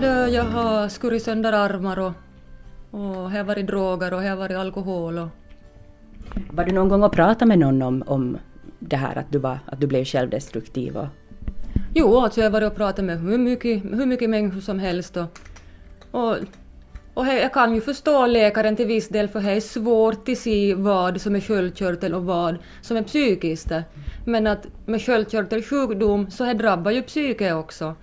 det, jag har skurit sönder armar och, och har varit droger och har varit alkohol. Och... Var du någon gång och pratade med någon om, om det här att du, var, att du blev självdestruktiv? Och... Jo, alltså jag har varit och pratat med hur mycket, hur mycket människor som helst. Och, och, och här, jag kan ju förstå läkaren till viss del för det är svårt att se vad som är sköldkörtel och vad som är psykiskt. Men att med sköldkörtelsjukdom så här drabbar ju psyke också.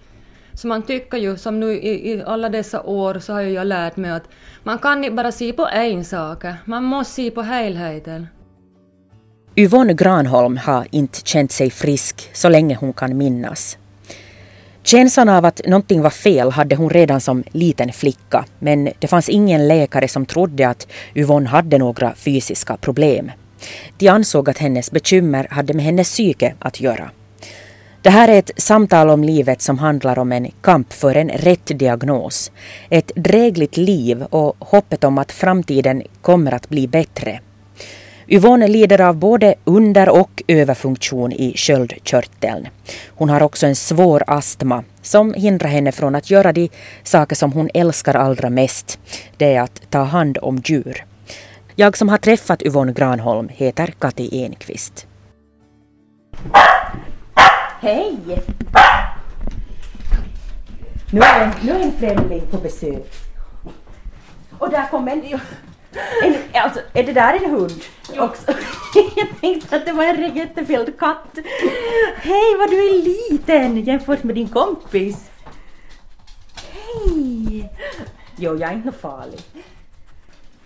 Så man tycker ju, som nu i, i, alla dessa år så har ju jag lärt mig att man kan inte bara se på en sak, man måste se på helheten. Yvonne Granholm har inte känt sig frisk så länge hon kan minnas. Känslan av att någonting var fel hade hon redan som liten flicka men det fanns ingen läkare som trodde att Yvonne hade några fysiska problem. De ansåg att hennes bekymmer hade med hennes psyke att göra. Det här är ett samtal om livet som handlar om en kamp för en rätt diagnos, ett drägligt liv och hoppet om att framtiden kommer att bli bättre. Yvonne lider av både under och överfunktion i sköldkörteln. Hon har också en svår astma som hindrar henne från att göra de saker som hon älskar allra mest. Det är att ta hand om djur. Jag som har träffat Yvonne Granholm heter Kati Enqvist. Hej! Nu är, nu är en främling på besök. Och där kommer en... en alltså, är det där en hund? Också? Jag tänkte att det var en jättefälld katt. Hej vad du är liten jämfört med din kompis. Hej! Jo, jag är inte farlig.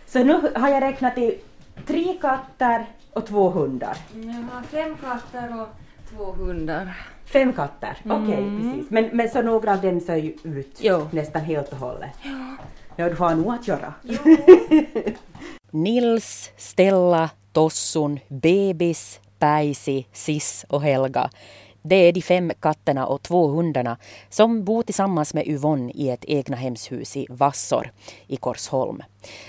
Så nu har jag räknat i tre katter och två hundar. Jag har fem katter och två hundar. Fem katter, okej okay, precis. Men, men så några av dem ser ju ut Jo. nästan helt och hållet. Ja, du har nog att göra. Nils, Stella, Tossun, Bebis, Päisi, Sis och Helga. Det är de fem katterna och två hundarna som bor tillsammans med Yvonne i ett egnahemshus i Vassor i Korsholm.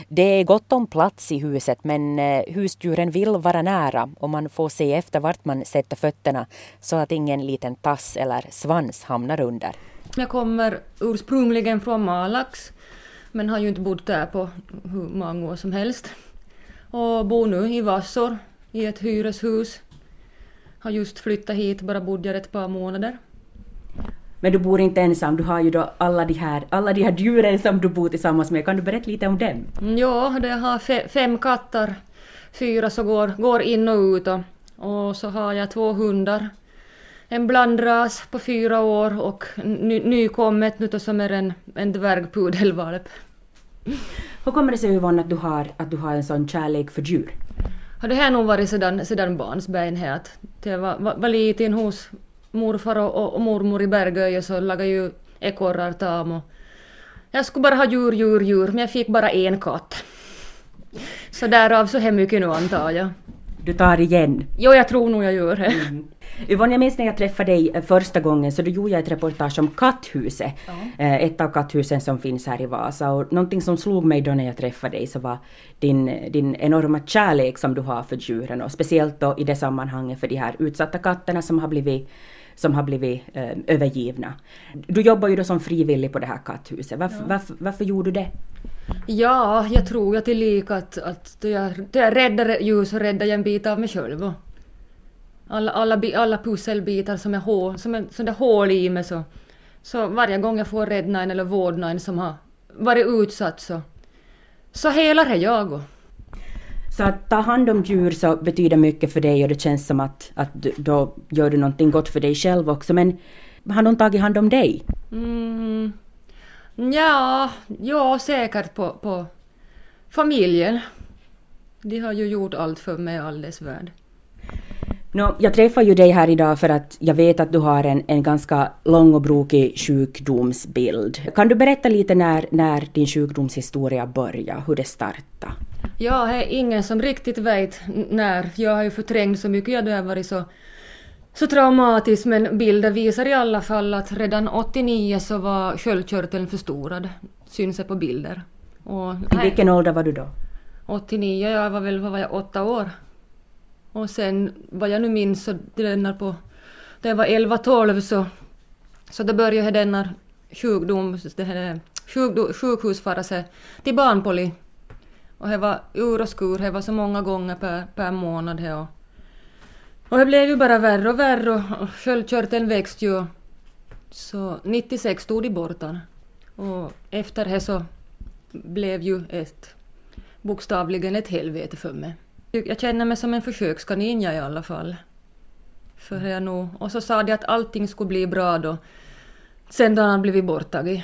Det är gott om plats i huset men eh, husdjuren vill vara nära och man får se efter vart man sätter fötterna så att ingen liten tass eller svans hamnar under. Jag kommer ursprungligen från Malax men har ju inte bott där på hur många år som helst. Och bor nu i Vassor i ett hyreshus. Har just flyttat hit, bara bodde där ett par månader. Men du bor inte ensam, du har ju då alla de här, alla de här djuren som du bor tillsammans med. Kan du berätta lite om dem? Mm, Ja, det har fe- fem katter, fyra som går, går in och ut och, och så har jag två hundar. En blandras på fyra år och ny, nykommet nu då som är en, en dvärgpudelvalp. Hur kommer det sig Yvonne att du har, att du har en sån kärlek för djur? Har det här nog varit sedan, sedan barnsben här att det var, var, var liten hos morfar och, och, mormor i Bergöje så lagade ju ekorrar tam och jag skulle bara ha djur, djur, djur men jag fick bara en katt. Så därav så här mycket nu antar jag. Du tar igen. Jo, jag tror nog jag gör det. Yvonne, jag minns när jag träffade dig eh, första gången så då gjorde jag ett reportage om Katthuset. Eh, Ett av katthusen som finns här i Vasa. Och någonting som slog mig då när jag träffade dig så var din, din enorma kärlek som du har för djuren och speciellt då i det sammanhanget för de här utsatta katterna som har blivit som har blivit eh, övergivna. Du jobbar ju då som frivillig på det här katthuset. Varför, varför, varför gjorde du det? Ja, jag tror jag tillika att, att då jag, då jag räddar djur så räddar jag en bit av mig själv. Alla, alla, alla pusselbitar som är, hål, som är sådär hål i mig så, så varje gång jag får rädda en eller vårda en som har varit utsatt så, så helar det jag. Och. Så att ta hand om djur så betyder mycket för dig och det känns som att, att då gör du någonting gott för dig själv också. Men har någon tagit hand om dig? Mm, ja, ja, säkert på, på familjen. De har ju gjort allt för mig alldeles värld. Nå, jag träffar ju dig här idag för att jag vet att du har en, en ganska lång och brokig sjukdomsbild. Kan du berätta lite när, när din sjukdomshistoria började, hur det startade? Ja, det är ingen som riktigt vet när. Jag har ju förträngt så mycket, jag har varit så, så traumatiskt, men bilden visar i alla fall att redan 89 så var sköldkörteln förstorad. Syns det på bilder. Och, I vilken ålder var du då? 89, jag var väl, vad var jag, åtta år. Och sen, vad jag nu minns, så denna på, när jag var 11-12 så, så då började denna sjukdom, det här sjuk, sjukhusfarase till barnpoli. Och det var ur och skur, det var så många gånger per, per månad. Här och, och det blev ju bara värre och värre och sköldkörteln växte ju. Så 96 stod de borta. Och efter det så blev ju ett bokstavligen ett helvete för mig. Jag känner mig som en försökskanin jag i alla fall. För jag nog. Och så sa de att allting skulle bli bra då. Sen då han blivit borttagen.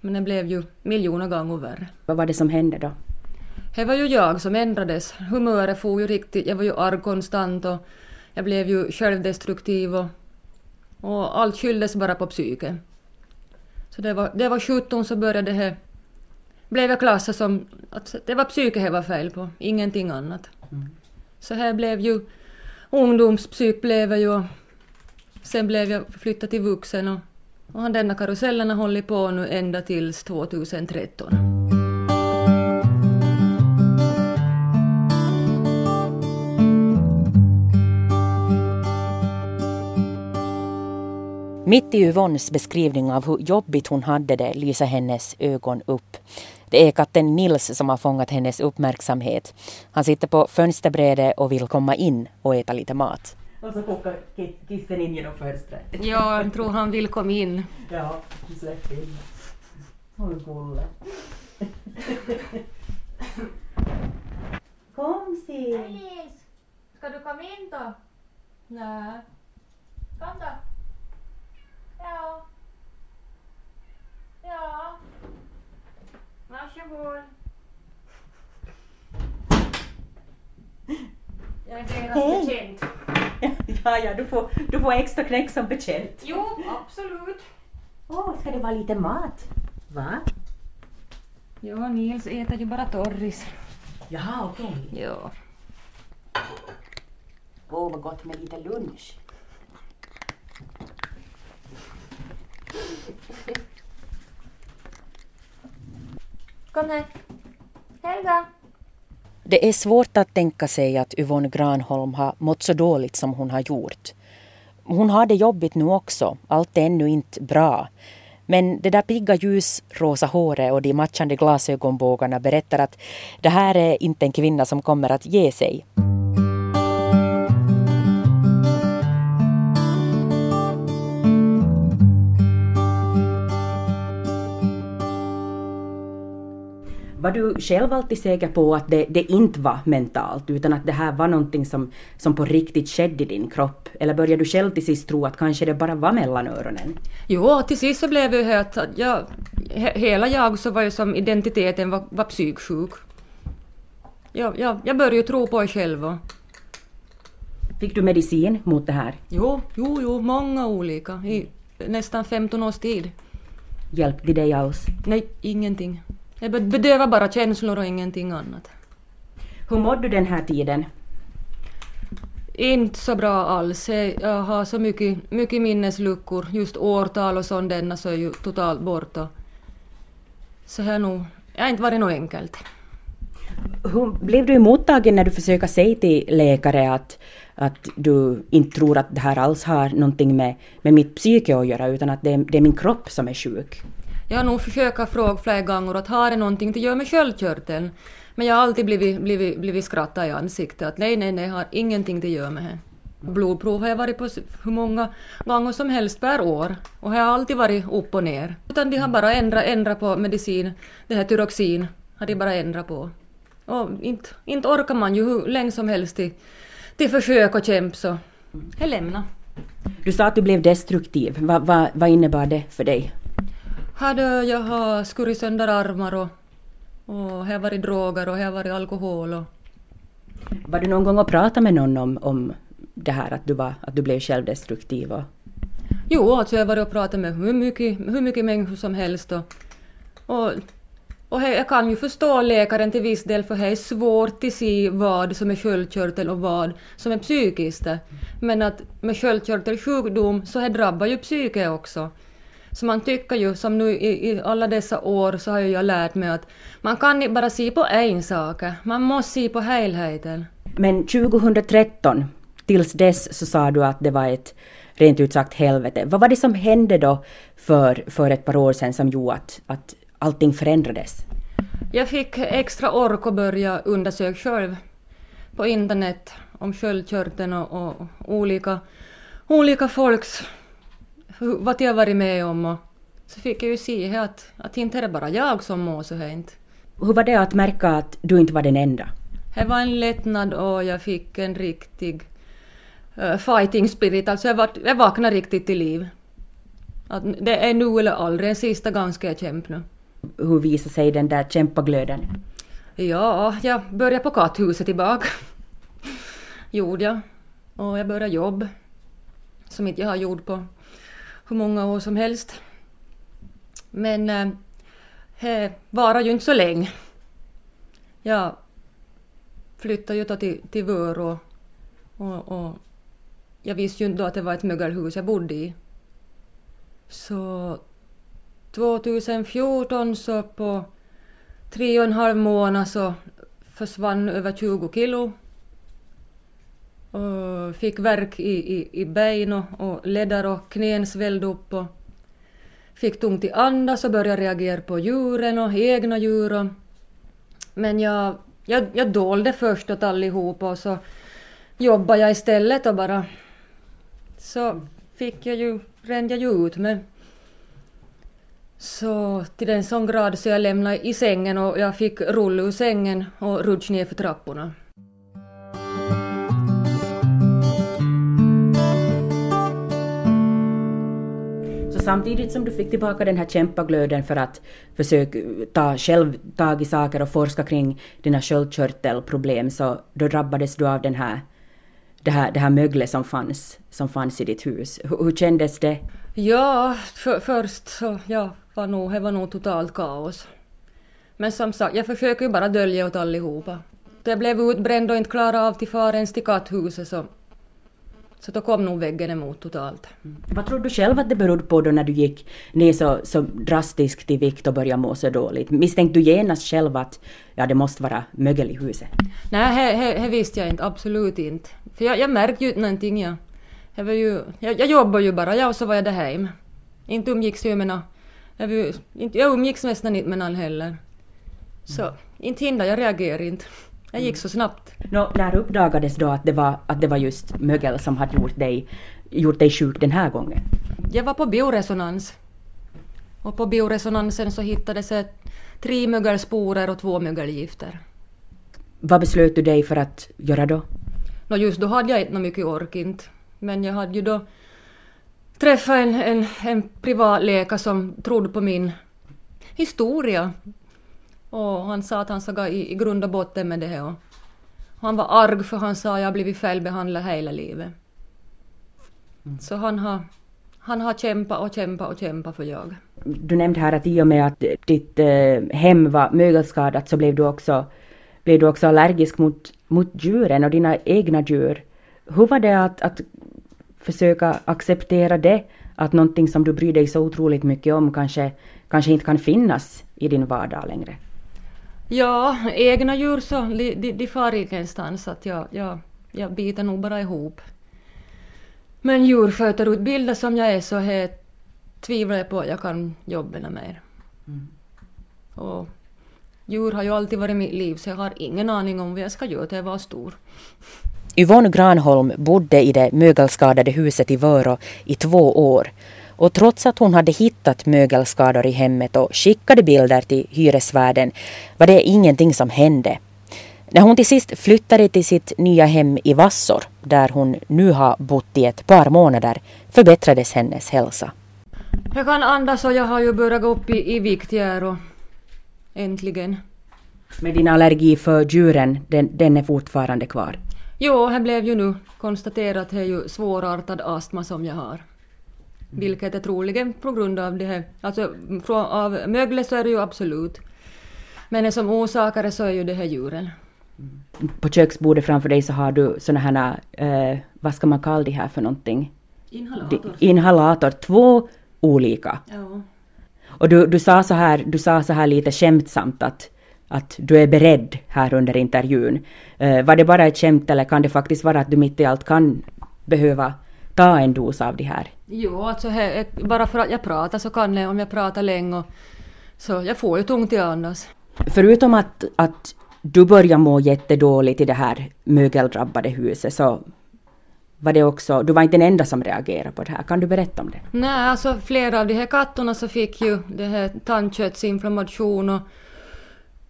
Men det blev ju miljoner gånger värre. Vad var det som hände då? Det var ju jag som ändrades. Humöret for ju riktigt. Jag var ju arg konstant och jag blev ju självdestruktiv och, och allt skylldes bara på psyket. Så det var, det var 17 så började det blev jag klassad som att det var psyket det var fel på, ingenting annat. Mm. Så här blev ju ungdomspsyk blev jag ju. Sen blev jag flyttad till vuxen och, och denna karusellen har hållit på nu ända tills 2013. Mitt i Yvonnes beskrivning av hur jobbigt hon hade det lyser hennes ögon upp. Det är katten Nils som har fångat hennes uppmärksamhet. Han sitter på fönsterbrädet och vill komma in och äta lite mat. Och så puckar kissen in genom fönstret. Ja, jag tror han vill komma in. Ja, släpp in. Oj, gulle. Kom Sil! Alice! Ska du komma in då? Nej. Kom då. Ja. Ja. Varsågod. Jag är deras Hej. betjänt. Ja, ja, du får, du får extra knäck som betjänt. Jo, absolut. Åh, ska det vara lite mat? Va? Ja, Nils äter ju bara torris. Jaha, okej. Ja. Åh, vad gott med lite lunch. Kom här. Helga. Det är svårt att tänka sig att Yvonne Granholm har mått så dåligt som hon har gjort. Hon har det jobbigt nu också, allt är ännu inte bra. Men det där pigga ljusrosa håret och de matchande glasögonbågarna berättar att det här är inte en kvinna som kommer att ge sig. Var du själv alltid säker på att det, det inte var mentalt, utan att det här var någonting som, som på riktigt skedde i din kropp? Eller började du själv till sist tro att kanske det bara var mellan öronen? Jo, till sist så blev det att jag, he, hela jag så var ju som identiteten var, var psyksjuk. Jag, jag, jag började ju tro på mig själv och, Fick du medicin mot det här? Jo, jo, jo, många olika i nästan 15 års tid. Hjälpte dig alls? Nej, ingenting. Be- bedövar bara känslor och ingenting annat. Hur mådde du den här tiden? Inte så bra alls. Jag jag har så mycket, mycket minnesluckor. Just årtal och sånt denna så är ju totalt borta. Så här nog, det har inte varit något enkelt. Hur blev du mottagen när du försöker säga till läkare att, att du inte tror att det här alls har någonting med, med mitt psyke att göra utan att det är, det är min kropp som är sjuk? Jag har nog försökt fråga flera gånger att har det någonting att göra med sköldkörteln? Men jag har alltid blivit, blivit, blivit skrattad i ansiktet att nej, nej, nej, har ingenting att göra med det. Blodprov har jag varit på hur många gånger som helst per år och har alltid varit upp och ner. Utan de har bara ändrat, ändrat på medicin, det här tyroxin har de bara ändrat på. Och inte, inte orkar man ju hur länge som helst till, till försök och kämpa så jag lämnar. Du sa att du blev destruktiv. Va, va, vad innebar det för dig? Hade jag har skurit sönder armar och, och här varit droger och här varit alkohol och Var du någon gång och pratade med någon om, om det här att du, var, att du blev självdestruktiv? Och, Jo, alltså jag har varit och pratat med hur mycket, hur mycket människor som helst och, och, och jag kan ju förstå läkaren till viss del för det är svårt att se vad som är sköldkörtel och vad som är psykiskt. Men att med sköldkörtelsjukdom så här drabbar ju psyket också. Så man tycker ju, som nu i, i alla dessa år så har ju jag lärt mig att man kan inte bara se på en sak, man måste se på helheten. men 2013 tills dess så sa du att det var ett rent ut sagt helvete. Vad var det som hände då för, för ett par år sedan som gjorde att, att allting förändrades? Jag fick extra ork att börja undersöka själv på internet om sköldkörteln och, och olika, olika folks vad har varit med om. Och så fick jag ju se att, att inte är det bara jag som mår så här inte. Hur var det att märka att du inte var den enda? Det var en lättnad och jag fick en riktig uh, fighting spirit, alltså jag, var, jag vaknade riktigt till liv. Att det är nu eller aldrig, en sista gång ska jag kämpa nu. Hur visar sig den där kämpaglöden? Ja, jag började på katthuset tillbaka. Gjorde jag. Och jag började jobb. Som inte jag har gjort på hur många år som helst. Men eh, det varar ju inte så länge. Jag flyttade ju då till, till Vörå och, och jag visste ju inte då att det var ett mögelhus jag bodde i. Så 2014 så på tre och en halv månad så försvann över 20 kilo. Och fick värk i, i, i ben och, och leder och knän svällde upp och fick tungt i andas och började reagera på djuren och egna djur. Och, men jag, jag, jag dolde först åt allihopa och så jobbade jag istället och bara så fick jag ju, rände jag ju ut med så till en sån grad så jag lämnade i sängen och jag fick rulla ur sängen och rutsch ner för trapporna. Så samtidigt som du fick tillbaka den här kämpaglöden för att försöka ta själv tag i saker och forska kring dina sköldkörtelproblem så då drabbades du av den här, det, här, det här möglet som fanns, som fanns i ditt hus. Hur, hur kändes det? Ja, för, först så ja, var nog, det var nog totalt kaos. Men som sagt, jag försöker ju bara dölja åt allihopa. Jag blev utbränd och inte klarade av till fara ens till katthuset så, så då kom nog väggen emot totalt. Mm. Vad tror du själv att det berodde på då när du gick ner så, så drastiskt i vikt och började må så dåligt? Misstänkte du genast själv att ja, det måste vara mögel i huset? Nej, det visste jag inte, absolut inte. För jag, jag märkte ju inte någonting. Jag, jag, var ju, jag, jag jobbade ju bara, jag och så var jag där hem. Inte umgicks jag med någon jag, jag umgicks nästan inte med någon heller. Så mm. inte hindrade jag reagerade inte. Jag gick så snabbt. Nå, när uppdagades då att det, var, att det var just mögel som hade gjort dig, gjort dig sjuk den här gången? Jag var på bioresonans. Och på bioresonansen så hittades tre mögelsporer och två mögelgifter. Vad beslöt du dig för att göra då? Nå just då hade jag inte mycket ork inte. Men jag hade ju då träffade en, en, en privatläkare som trodde på min historia. Och han sa att han såg i, i grund och botten med det här. Och han var arg för han sa att jag har blivit felbehandlad hela livet. Mm. Så han har, han har kämpat och kämpat och kämpat för jag. Du nämnde här att i och med att ditt eh, hem var mögelskadat så blev du också, blev du också allergisk mot, mot djuren och dina egna djur. Hur var det att, att försöka acceptera det, att någonting som du bryr dig så otroligt mycket om kanske, kanske inte kan finnas i din vardag längre? Ja, egna djur så, de, de far ingenstans, att jag, jag, jag biter nog bara ihop. Men djurskötarutbildad som jag är så här, tvivlar jag på att jag kan jobba mer. Mm. Och djur har ju alltid varit mitt liv så jag har ingen aning om vad jag ska göra till jag var stor. Yvonne Granholm bodde i det mögelskadade huset i Vörå i två år och trots att hon hade hittat mögelskador i hemmet och skickade bilder till hyresvärden var det ingenting som hände. När hon till sist flyttade till sitt nya hem i Vassor, där hon nu har bott i ett par månader, förbättrades hennes hälsa. Jag kan andas och jag har ju börjat gå upp i, i vikt här och äntligen. Men din allergi för djuren, den, den är fortfarande kvar? Jo, det blev ju nu konstaterat att det är ju svårartad astma som jag har. Vilket är troligen på grund av det här, alltså från, av möglet så är det ju absolut. Men som orsakare så är ju det här djuren. På köksbordet framför dig så har du såna här, eh, vad ska man kalla det här för någonting? Inhalator. Inhalator, två olika. Ja. Och du, du, sa så här, du sa så här lite skämtsamt att att du är beredd här under intervjun. Eh, var det bara ett skämt eller kan det faktiskt vara att du mitt i allt kan behöva ta en dos av det här? Jo, alltså he, bara för att jag pratar så kan jag, om jag pratar länge och, så jag får ju tungt i andas. Förutom att, att du började må jättedåligt i det här mögeldrabbade huset så var det också, du var inte den enda som reagerade på det här. Kan du berätta om det? Nej, alltså flera av de här katterna så fick ju det här tandköttsinflammation och,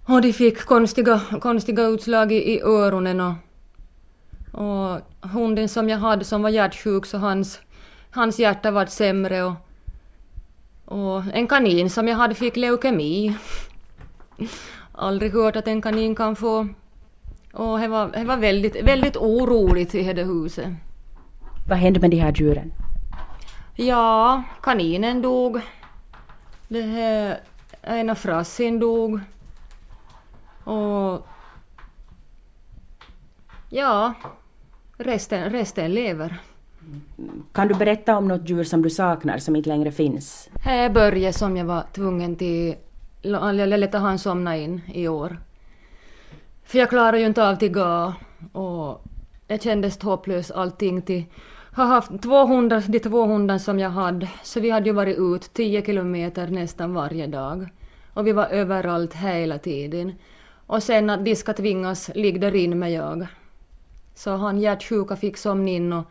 och de fick konstiga, konstiga utslag i, i öronen och, och hunden som jag hade som var hjärtsjuk så hans, hans hjärta var sämre och, och en kanin som jag hade fick leukemi. Aldrig hört att en kanin kan få. Och det var, det var väldigt, väldigt oroligt i det huset. Vad hände med de här djuren? Ja, kaninen dog. Det här, ena frassin dog. Och... Ja, resten, resten lever. Kan du berätta om något djur som du saknar som inte längre finns? Här är Börje som jag var tvungen till... Jag lät han somna in i år. För jag klarade ju inte av till ga och det kändes hopplöst allting till har haft två hundar, de två hundar som jag hade, så vi hade ju varit ut 10 kilometer nästan varje dag. Och vi var överallt hela tiden. Och sen att de ska tvingas ligga där inne med jag. Så han hjärtsjuka fick somna in och,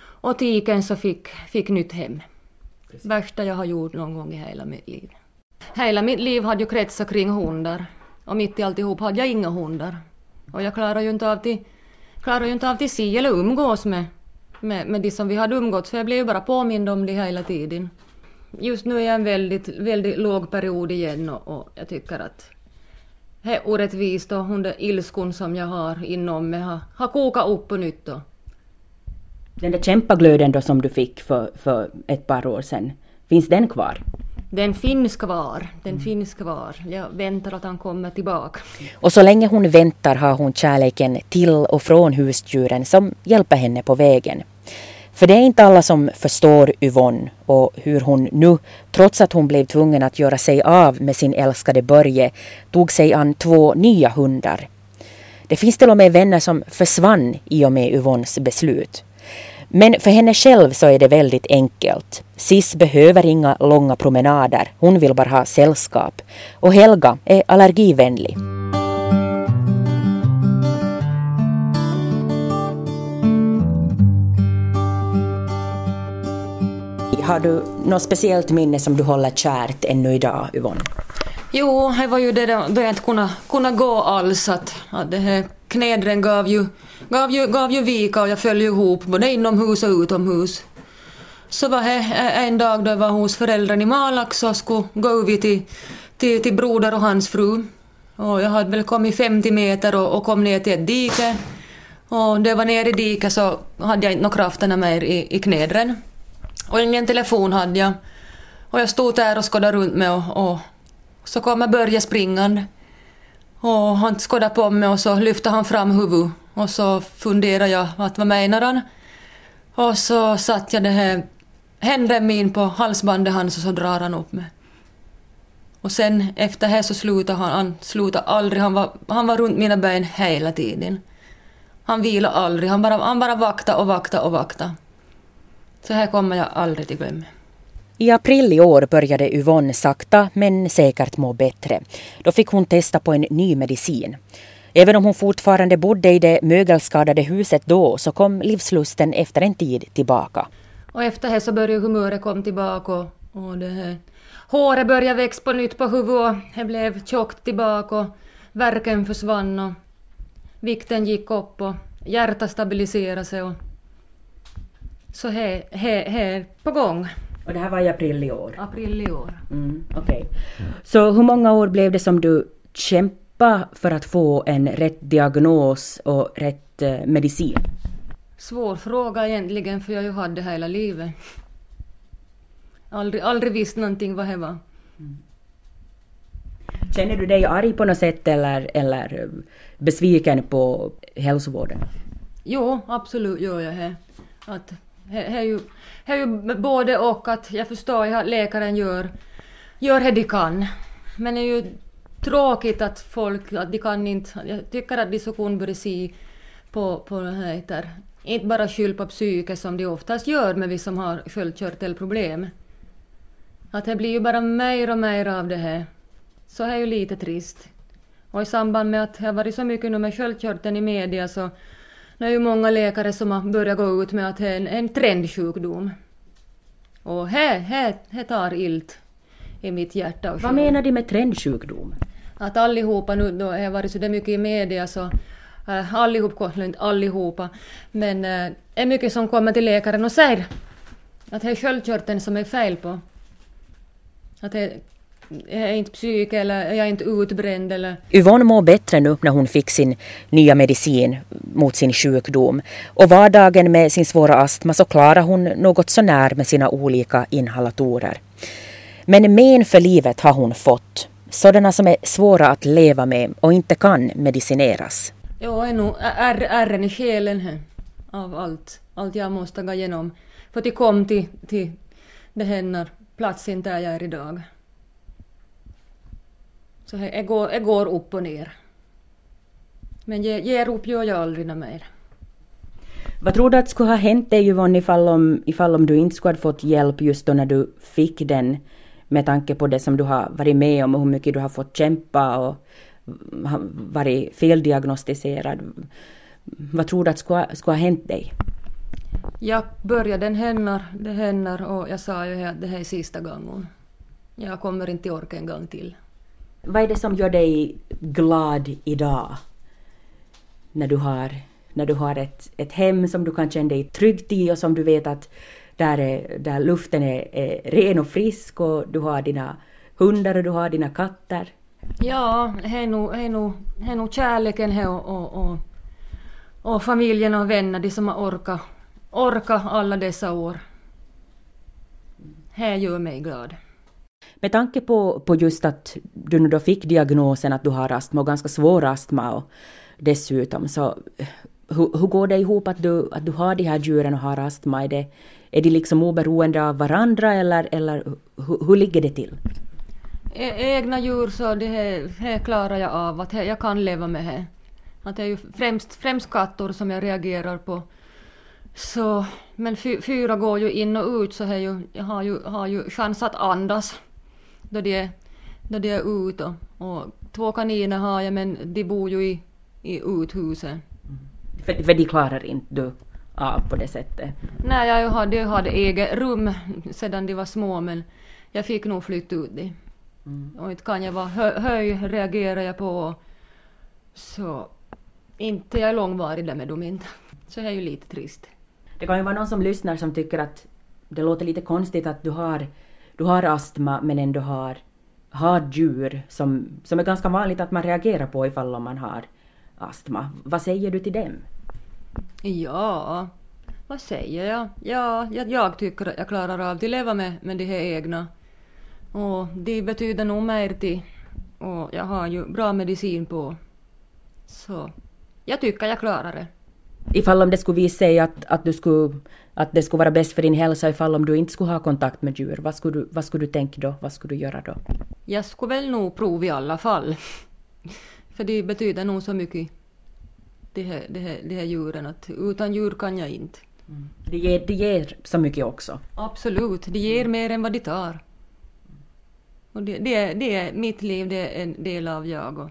och tiken så fick, fick nytt hem. Precis. Värsta jag har gjort någon gång i hela mitt liv. Hela mitt liv hade ju kretsat kring hundar. Och mitt i alltihop hade jag inga hundar. Och jag klarar ju inte av till, klarar ju inte av till si eller umgås med med, med de som vi hade umgåtts, för jag blev ju bara påmind om det hela tiden. Just nu är jag en väldigt, väldigt låg period igen och, och jag tycker att är orättvist och hon ilskon som jag har inom mig har, har kokat upp på nytt. Då. Den där kämpaglöden då som du fick för, för ett par år sedan, finns den kvar? Den finns kvar, den mm. finns kvar. Jag väntar att han kommer tillbaka. Och så länge hon väntar har hon kärleken till och från husdjuren som hjälper henne på vägen. För det är inte alla som förstår Yvonne och hur hon nu, trots att hon blev tvungen att göra sig av med sin älskade Börje, tog sig an två nya hundar. Det finns till och med vänner som försvann i och med Yvonnes beslut. Men för henne själv så är det väldigt enkelt. Sis behöver inga långa promenader, hon vill bara ha sällskap. Och Helga är allergivänlig. Har du något speciellt minne som du håller kärt ännu idag, Yvonne? Jo, det var ju det då jag inte kunde, kunde gå alls. Att, att det här knädren gav ju, gav, ju, gav ju vika och jag föll ihop både inomhus och utomhus. Så var det en dag då jag var hos föräldrarna i Malax och skulle gå över till, till, till broder och hans fru. Och jag hade väl kommit 50 meter och, och kom ner till ett dike. Och när jag var nere i diket så hade jag inte några krafterna mer i, i knädren. Och ingen telefon hade jag. Och jag stod där och skådade runt mig och, och så kommer Börje springande. Och han skådade på mig och så lyfte han fram huvudet och så funderade jag att vad menar han? Och så satte jag det här händerna min på halsbandet hans och så drar han upp mig. Och sen efter det så slutade han, han slutade aldrig, han var, han var runt mina ben hela tiden. Han vilade aldrig, han bara, han bara vaktade och vaktade och vaktade. Så här kommer jag aldrig till glömma. I april i år började Yvonne sakta men säkert må bättre. Då fick hon testa på en ny medicin. Även om hon fortfarande bodde i det mögelskadade huset då så kom livslusten efter en tid tillbaka. Och efter det så började humöret komma tillbaka och, och det här. håret började växa på nytt på huvudet det blev tjockt tillbaka och värken försvann och vikten gick upp och hjärtat stabiliserade sig och så det är på gång. Och det här var i april i år? April i år. Mm, Okej. Okay. Så hur många år blev det som du kämpade för att få en rätt diagnos och rätt eh, medicin? Svår fråga egentligen, för jag har ju haft det hela livet. Aldrig, aldrig visst någonting vad det var. Mm. Känner du dig arg på något sätt eller, eller besviken på hälsovården? Jo, absolut gör jag det. Att, det är ju det är ju både och att jag förstår att läkaren gör, gör det de kan. Men det är ju tråkigt att folk, att de kan inte, jag tycker att de så kunde börja se på, på heter, inte bara skylla på psyket som de oftast gör med vi som har sköldkörtelproblem. Att det blir ju bara mer och mer av det här. Så är ju lite trist. Och i samband med att det har varit så mycket nu med sköldkörteln i media så det är ju många läkare som har börjat gå ut med att det är en, en trendsjukdom. Och här, här, här tar ilt i mitt hjärta Vad menar de med trendsjukdom? Att allihopa nu då har varit så det mycket i media så äh, allihop, inte allihopa, men äh, är mycket som kommer till läkaren och säger att det är sköldkörteln som är fel på. Att det är inte psyk eller jag är inte utbränd eller... Yvonne mår bättre nu när hon fick sin nya medicin mot sin sjukdom. Och vardagen med sin svåra astma så klarar hon något så när med sina olika inhalatorer. Men men för livet har hon fått. Sådana som är svåra att leva med och inte kan medicineras. Jo, är nog ärren i själen här, av allt, allt jag måste gå igenom. För att jag kom till, till det här platsen där jag är idag. Så jag går, jag går upp och ner. Men ge, ger upp gör jag aldrig mer. Vad tror du att skulle ha hänt dig Yvonne ifall om, ifall om du inte skulle ha fått hjälp just då när du fick den med tanke på det som du har varit med om och hur mycket du har fått kämpa och varit feldiagnostiserad. Vad tror du att skulle, skulle ha hänt dig? Jag började, den händer, det händer och jag sa ju att det här är sista gången. Jag kommer inte orka en gång till. Vad är det som gör dig glad idag? När du har, när du har ett, ett hem som du kan känna dig trygg i och som du vet att där, är, där luften är, är ren och frisk och du har dina hundar och du har dina katter. Ja, det är nog, är nog, är nog kärleken här och, och, och, och familjen och vänner, de som har orkat, orkat alla dessa år. Det gör mig glad. Med tanke på, på just att du nu då fick diagnosen att du har astma och ganska svår astma och dessutom så hur, hur går det ihop att du, att du har de här djuren och har astma? Är, det, är de liksom oberoende av varandra eller, eller hur, hur ligger det till? E egna djur så det här, här klarar jag av, att jag kan leva med det. Att det är ju främst, främst katter som jag reagerar på. Så, men fy, fyra går ju in och ut så jag, ju, jag har, ju, har ju chans att andas då de är, då de är ute. Och, två kaniner har jag men de bor ju i, i uthuset. Mm. För, för de klarar inte du av på det sättet? Nej, jag hade, jag hade eget rum sedan de var små men jag fick nog flytta ut dem. Mm. Och inte kan jag vara hö, höj reagerar jag på. Så inte jag är långvarig där med dem inte. Så jag är ju lite trist. Det kan ju vara någon som lyssnar som tycker att det låter lite konstigt att du har du har astma men ändå har, har djur som, som är ganska vanligt att man reagerar på ifall man har astma. Vad säger du till dem? Ja, vad säger jag? Ja, jag, jag tycker att jag klarar av att leva med, med de här egna. Och de betyder nog mer till. Och jag har ju bra medicin på. Så jag tycker jag klarar det. Ifall om det skulle visa sig att, att, du skulle, att det skulle vara bäst för din hälsa ifall om du inte skulle ha kontakt med djur, vad skulle du, vad skulle du tänka då? Vad skulle du göra då? Jag skulle väl nog prova i alla fall. för det betyder nog så mycket, de här, de här, de här djuren, att utan djur kan jag inte. Mm. Det, ger, det ger så mycket också? Absolut, det ger mm. mer än vad de tar. Och det, det, är, det är mitt liv, det är en del av jag. Och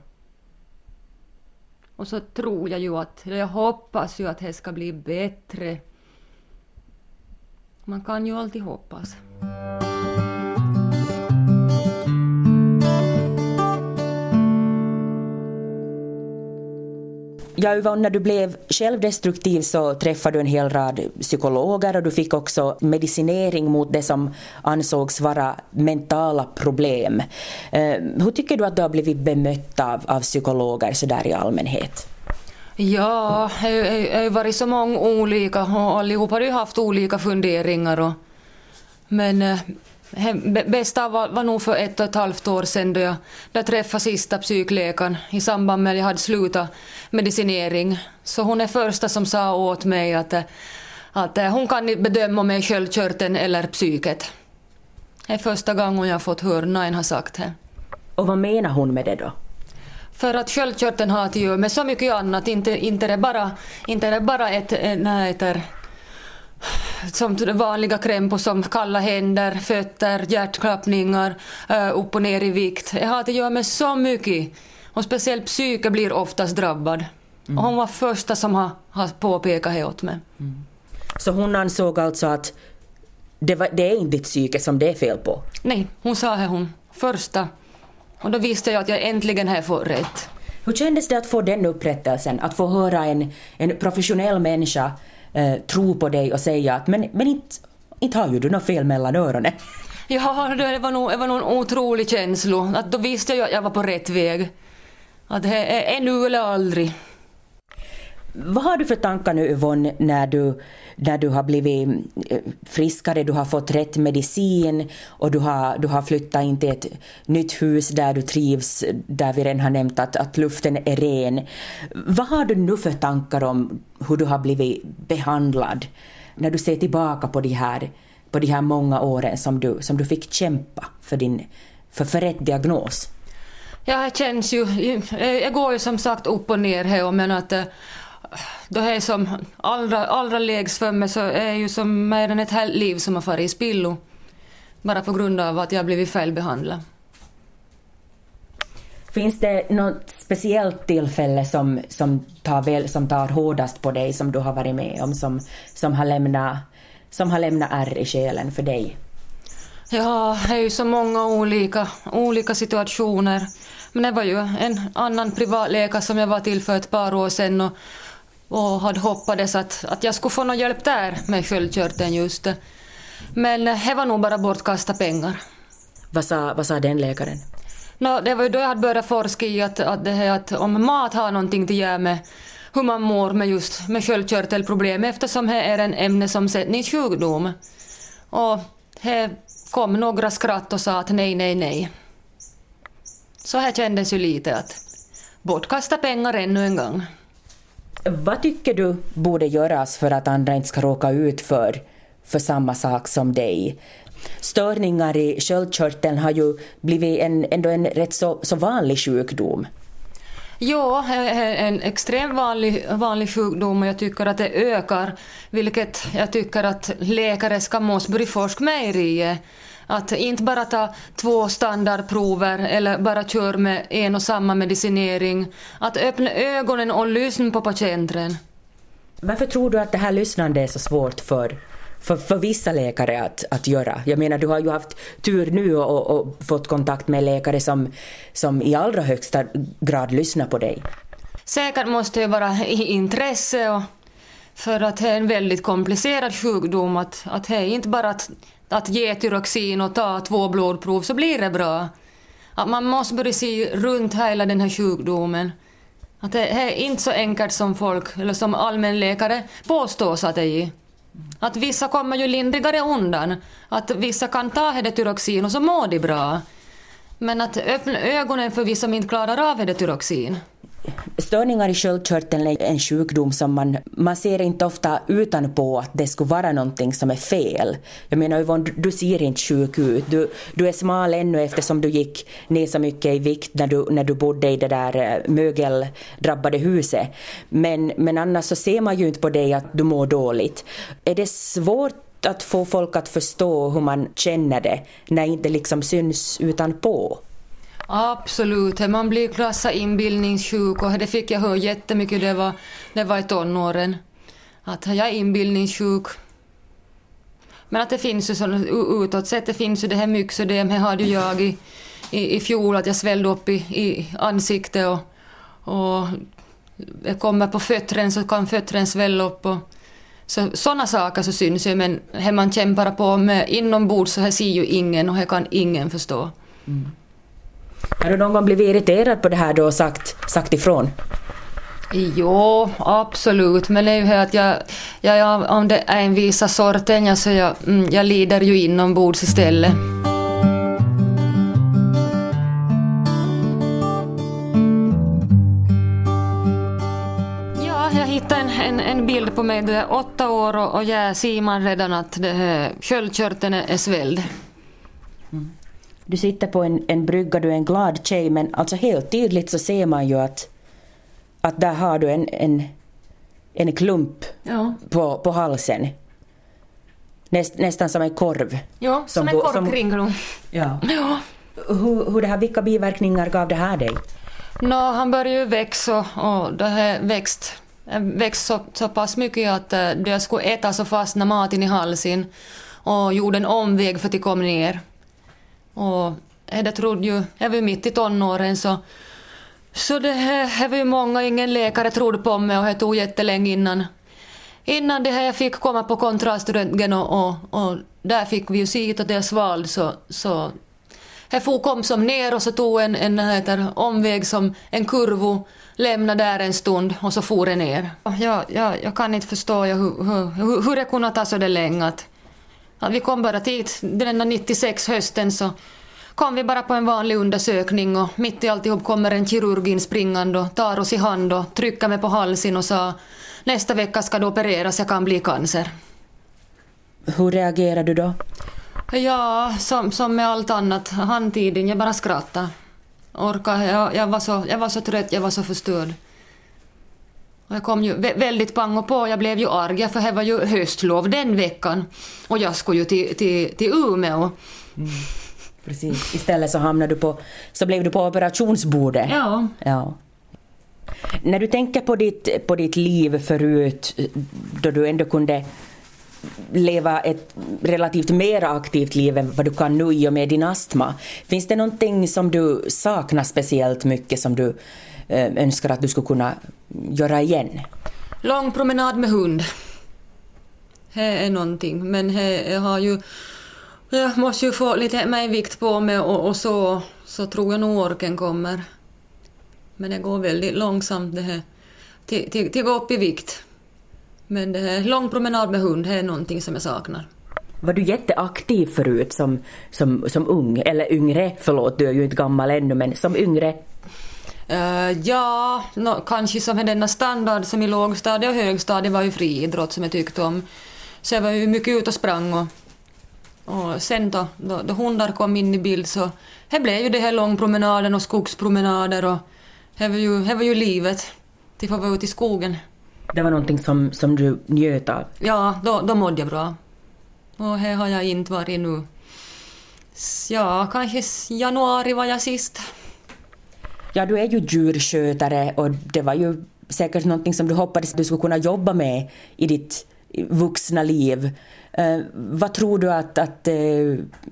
och så tror jag ju att, eller jag hoppas ju att det ska bli bättre. Man kan ju alltid hoppas. Ja, Yvonne, när du blev självdestruktiv så träffade du en hel rad psykologer och du fick också medicinering mot det som ansågs vara mentala problem. Eh, hur tycker du att du har blivit bemött av, av psykologer så där i allmänhet? Ja, det har ju varit så många olika och allihopa har ju haft olika funderingar. Och, men eh, det bästa var, var nog för ett och ett halvt år sedan då jag, då jag träffade sista psykläkaren i samband med att jag hade slutat medicinering. Så hon är första som sa åt mig att, att hon kan inte bedöma om jag är sköldkörteln eller psyket. Det är första gången jag fått höra någon har sagt det. Och vad menar hon med det då? För att sköldkörteln har att göra med så mycket annat, inte, inte det bara, inte det bara ett, nej, ett, som vanliga krämpor som kalla händer, fötter, hjärtklappningar, upp och ner i vikt. Det har att göra med så mycket. Och speciellt psyke blir oftast drabbad. Mm. Och hon var första som har, har påpekat det åt mig. Mm. Så hon ansåg alltså att det, var, det är inte ditt psyke som det är fel på? Nej, hon sa det hon. Första. Och då visste jag att jag äntligen har fått rätt. Hur kändes det att få den upprättelsen? Att få höra en, en professionell människa eh, tro på dig och säga att men, men inte, inte har ju du något fel mellan öronen? Ja, det var nog, det var nog en otrolig känsla. Att då visste jag att jag var på rätt väg. Att det är nu eller aldrig. Vad har du för tankar nu Yvonne när du, när du har blivit eh, friskare, du har fått rätt medicin och du har, du har flyttat in till ett nytt hus där du trivs, där vi redan har nämnt att, att luften är ren. Vad har du nu för tankar om hur du har blivit behandlad när du ser tillbaka på de här, på de här många åren som du, som du fick kämpa för, din, för, för rätt diagnos? Ja, det känns ju... Jag går ju som sagt upp och ner här men att eh, då är som allra, allra lägst för mig så är ju som mer än ett helt liv som har farit i spillo. Bara på grund av att jag blivit felbehandlad. Finns det något speciellt tillfälle som, som, tar, väl, som tar hårdast på dig som du har varit med om som, som har lämnat som har lämnat ärr i själen för dig? Ja, det är ju så många olika, olika situationer. Men det var ju en annan privatläkare som jag var till för ett par år sedan och, och hade hoppades att, att jag skulle få någon hjälp där med sköldkörteln just. Men det var nog bara bortkasta pengar. Vad sa, vad sa den läkaren? No, det var ju då jag hade börjat forska i att, att, det här, att om mat har någonting att göra med hur man mår med just med sköldkörtelproblem eftersom det är en ämnesomsättningssjukdom. Och det kom några skratt och sa att nej, nej, nej. Så här kändes ju lite att bortkasta pengar ännu en gång. Vad tycker du borde göras för att andra inte ska råka ut för, för samma sak som dig? Störningar i sköldkörteln har ju blivit en, ändå en rätt så, så vanlig sjukdom. Ja, en extremt vanlig, vanlig sjukdom och jag tycker att det ökar, vilket jag tycker att läkare ska måste börja forska mer i. Att inte bara ta två standardprover eller bara köra med en och samma medicinering. Att öppna ögonen och lyssna på patienten. Varför tror du att det här lyssnandet är så svårt för, för, för vissa läkare att, att göra? Jag menar, du har ju haft tur nu och, och fått kontakt med läkare som, som i allra högsta grad lyssnar på dig. Säkert måste det vara i intresse och för att det är en väldigt komplicerad sjukdom. Att, att det är inte bara att att ge tyroxin och ta två blodprov så blir det bra. Att man måste börja se runt hela den här sjukdomen. Att det är inte så enkelt som folk, eller som allmänläkare påstås att det är. Att vissa kommer ju lindrigare undan. Att vissa kan ta Tyroxin och så mår de bra. Men att öppna ögonen för vissa som inte klarar av Tyroxin. Störningar i sköldkörteln är en sjukdom som man, man ser inte ofta utanpå att det skulle vara någonting som är fel. Jag menar Yvonne, du, du ser inte sjuk ut. Du, du är smal ännu eftersom du gick ner så mycket i vikt när du, när du bodde i det där eh, mögeldrabbade huset. Men, men annars så ser man ju inte på dig att du mår dåligt. Är det svårt att få folk att förstå hur man känner det när det inte liksom syns utanpå? Absolut, man blir klassad inbildningssjuk och det fick jag höra jättemycket när jag var, det var i tonåren. Att jag är inbildningssjuk. Men att det finns ju så utåt sett, det finns ju det här myxödemet. här hade ju jag i, i, i fjol att jag svällde upp i, i ansiktet och, och jag kommer på fötterna så kan fötterna svälla upp och så, sådana saker så syns ju men här man kämpar på med inombords så här ser ju ingen och här kan ingen förstå. Mm. Har du någon gång blivit irriterad på det här då och sagt, sagt ifrån? Jo, absolut. Men det är ju här att jag, jag, om det är en visa sorten, ja, så jag, mm, jag lider ju inombords istället. Jag en, en, bild på mig, det är åtta år och, och jag ser man redan att det här, sköldkörteln är svälld. Du sitter på en, en brygga, du är en glad tjej, men alltså helt tydligt så ser man ju att, att där har du en, en, en klump Ja, på, på halsen. Näst, nästan som en korv. ja som, Som en gå- korv som- kring dem. Ja. Ja. Hur, hur det här, vilka biverkningar gav det här dig? Nå, han började ju växa och, det har växt, växt så, så pass mycket att eh, det jag skulle äta så fastnade maten i halsen och gjorde en omväg för att det kom ner. Och det trodde ju, jag var ju mitt i tonåren så så det här var ju många, ingen läkare trodde på mig och det tog jättelänge innan innan det här jag fick komma på kontraströntgen och, och, och där fick vi ju se att det svalde så, så jag for kom som ner och så tog en, en heter, omväg som en kurvo, lämnade där en stund och så for det ner. Jag, jag, jag kan inte förstå jag, hur, hur, hur det kunde ta så det länge. Att, att vi kom bara dit, den där 96 hösten så kom vi bara på en vanlig undersökning och mitt i alltihop kommer en kirurg in springande och tar oss i hand och trycker mig på halsen och sa nästa vecka ska du opereras, jag kan bli cancer. Hur reagerade du då? Ja, som, som med allt annat, handtiden, jag bara skrattade. Orka, jag, jag, var så, jag var så trött, jag var så förstörd. Och jag kom ju vä- väldigt pang och på, jag blev ju arg för det var ju höstlov den veckan. Och jag skulle ju till, till, till Umeå. Precis. Istället så hamnade du på, så blev du på operationsbordet. Ja. Ja. När du tänker på ditt, på ditt liv förut, då du ändå kunde leva ett relativt mer aktivt liv än vad du kan nu i och med din astma. Finns det någonting som du saknar speciellt mycket som du önskar att du skulle kunna göra igen? Lång promenad med hund. Det är någonting, men jag har ju... Jag måste ju få lite mer vikt på mig och, och så, så tror jag nog orken kommer. Men det går väldigt långsamt det här. Till, till, till gå upp i vikt. Men det här, lång promenad med hund, det är någonting som jag saknar. Var du jätteaktiv förut som, som, som ung, eller yngre, förlåt du är ju inte gammal ännu, men som yngre? Eh, ja, nå, kanske som denna standard som i lågstadiet och högstadiet var ju friidrott som jag tyckte om. Så jag var ju mycket ute och sprang och, och sen då, då, då hundar kom in i bild så det blev ju det här långpromenaden och skogspromenader och det var ju, det var ju livet. Till få vara ute i skogen. Det var någonting som, som du njöt av? Ja, då, då mådde jag bra. Och här har jag inte varit nu. Ja, kanske januari var jag sist. Ja, du är ju djurskötare och det var ju säkert någonting som du hoppades att du skulle kunna jobba med i ditt vuxna liv. Eh, vad tror du att, att eh,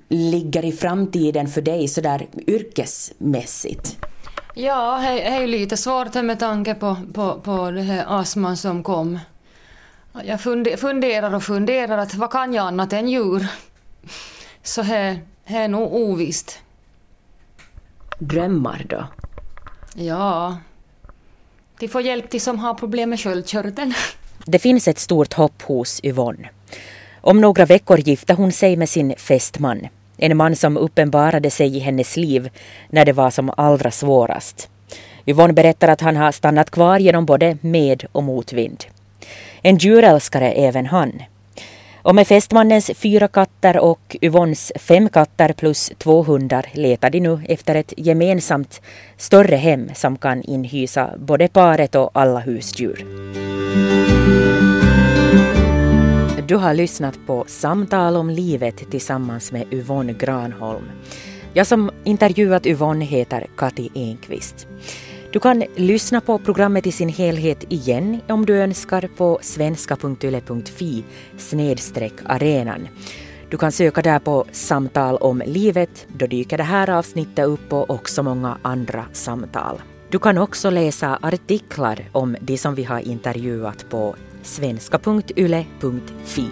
ligger i framtiden för dig sådär yrkesmässigt? Ja, det är ju lite svårt med tanke på, på, på det här astman som kom. Jag funde- funderar och funderar att vad kan jag annat än djur? Så det är nog ovisst. Drömmar då? Ja. De får hjälp de som har problem med sköldkörteln. Det finns ett stort hopp hos Yvonne. Om några veckor gifte hon sig med sin fästman. En man som uppenbarade sig i hennes liv när det var som allra svårast. Yvonne berättar att han har stannat kvar genom både med och motvind. En djurälskare även han. Och med fästmannens fyra katter och Yvonnes fem katter plus två hundar letar de nu efter ett gemensamt större hem som kan inhysa både paret och alla husdjur. Du har lyssnat på Samtal om livet tillsammans med Yvonne Granholm. Jag som intervjuat Yvonne heter Kati Enqvist. Du kan lyssna på programmet i sin helhet igen om du önskar på svenska.yle.fi snedstreck arenan. Du kan söka där på Samtal om livet, då dyker det här avsnittet upp och också många andra samtal. Du kan också läsa artiklar om de som vi har intervjuat på svenska.yle.fi.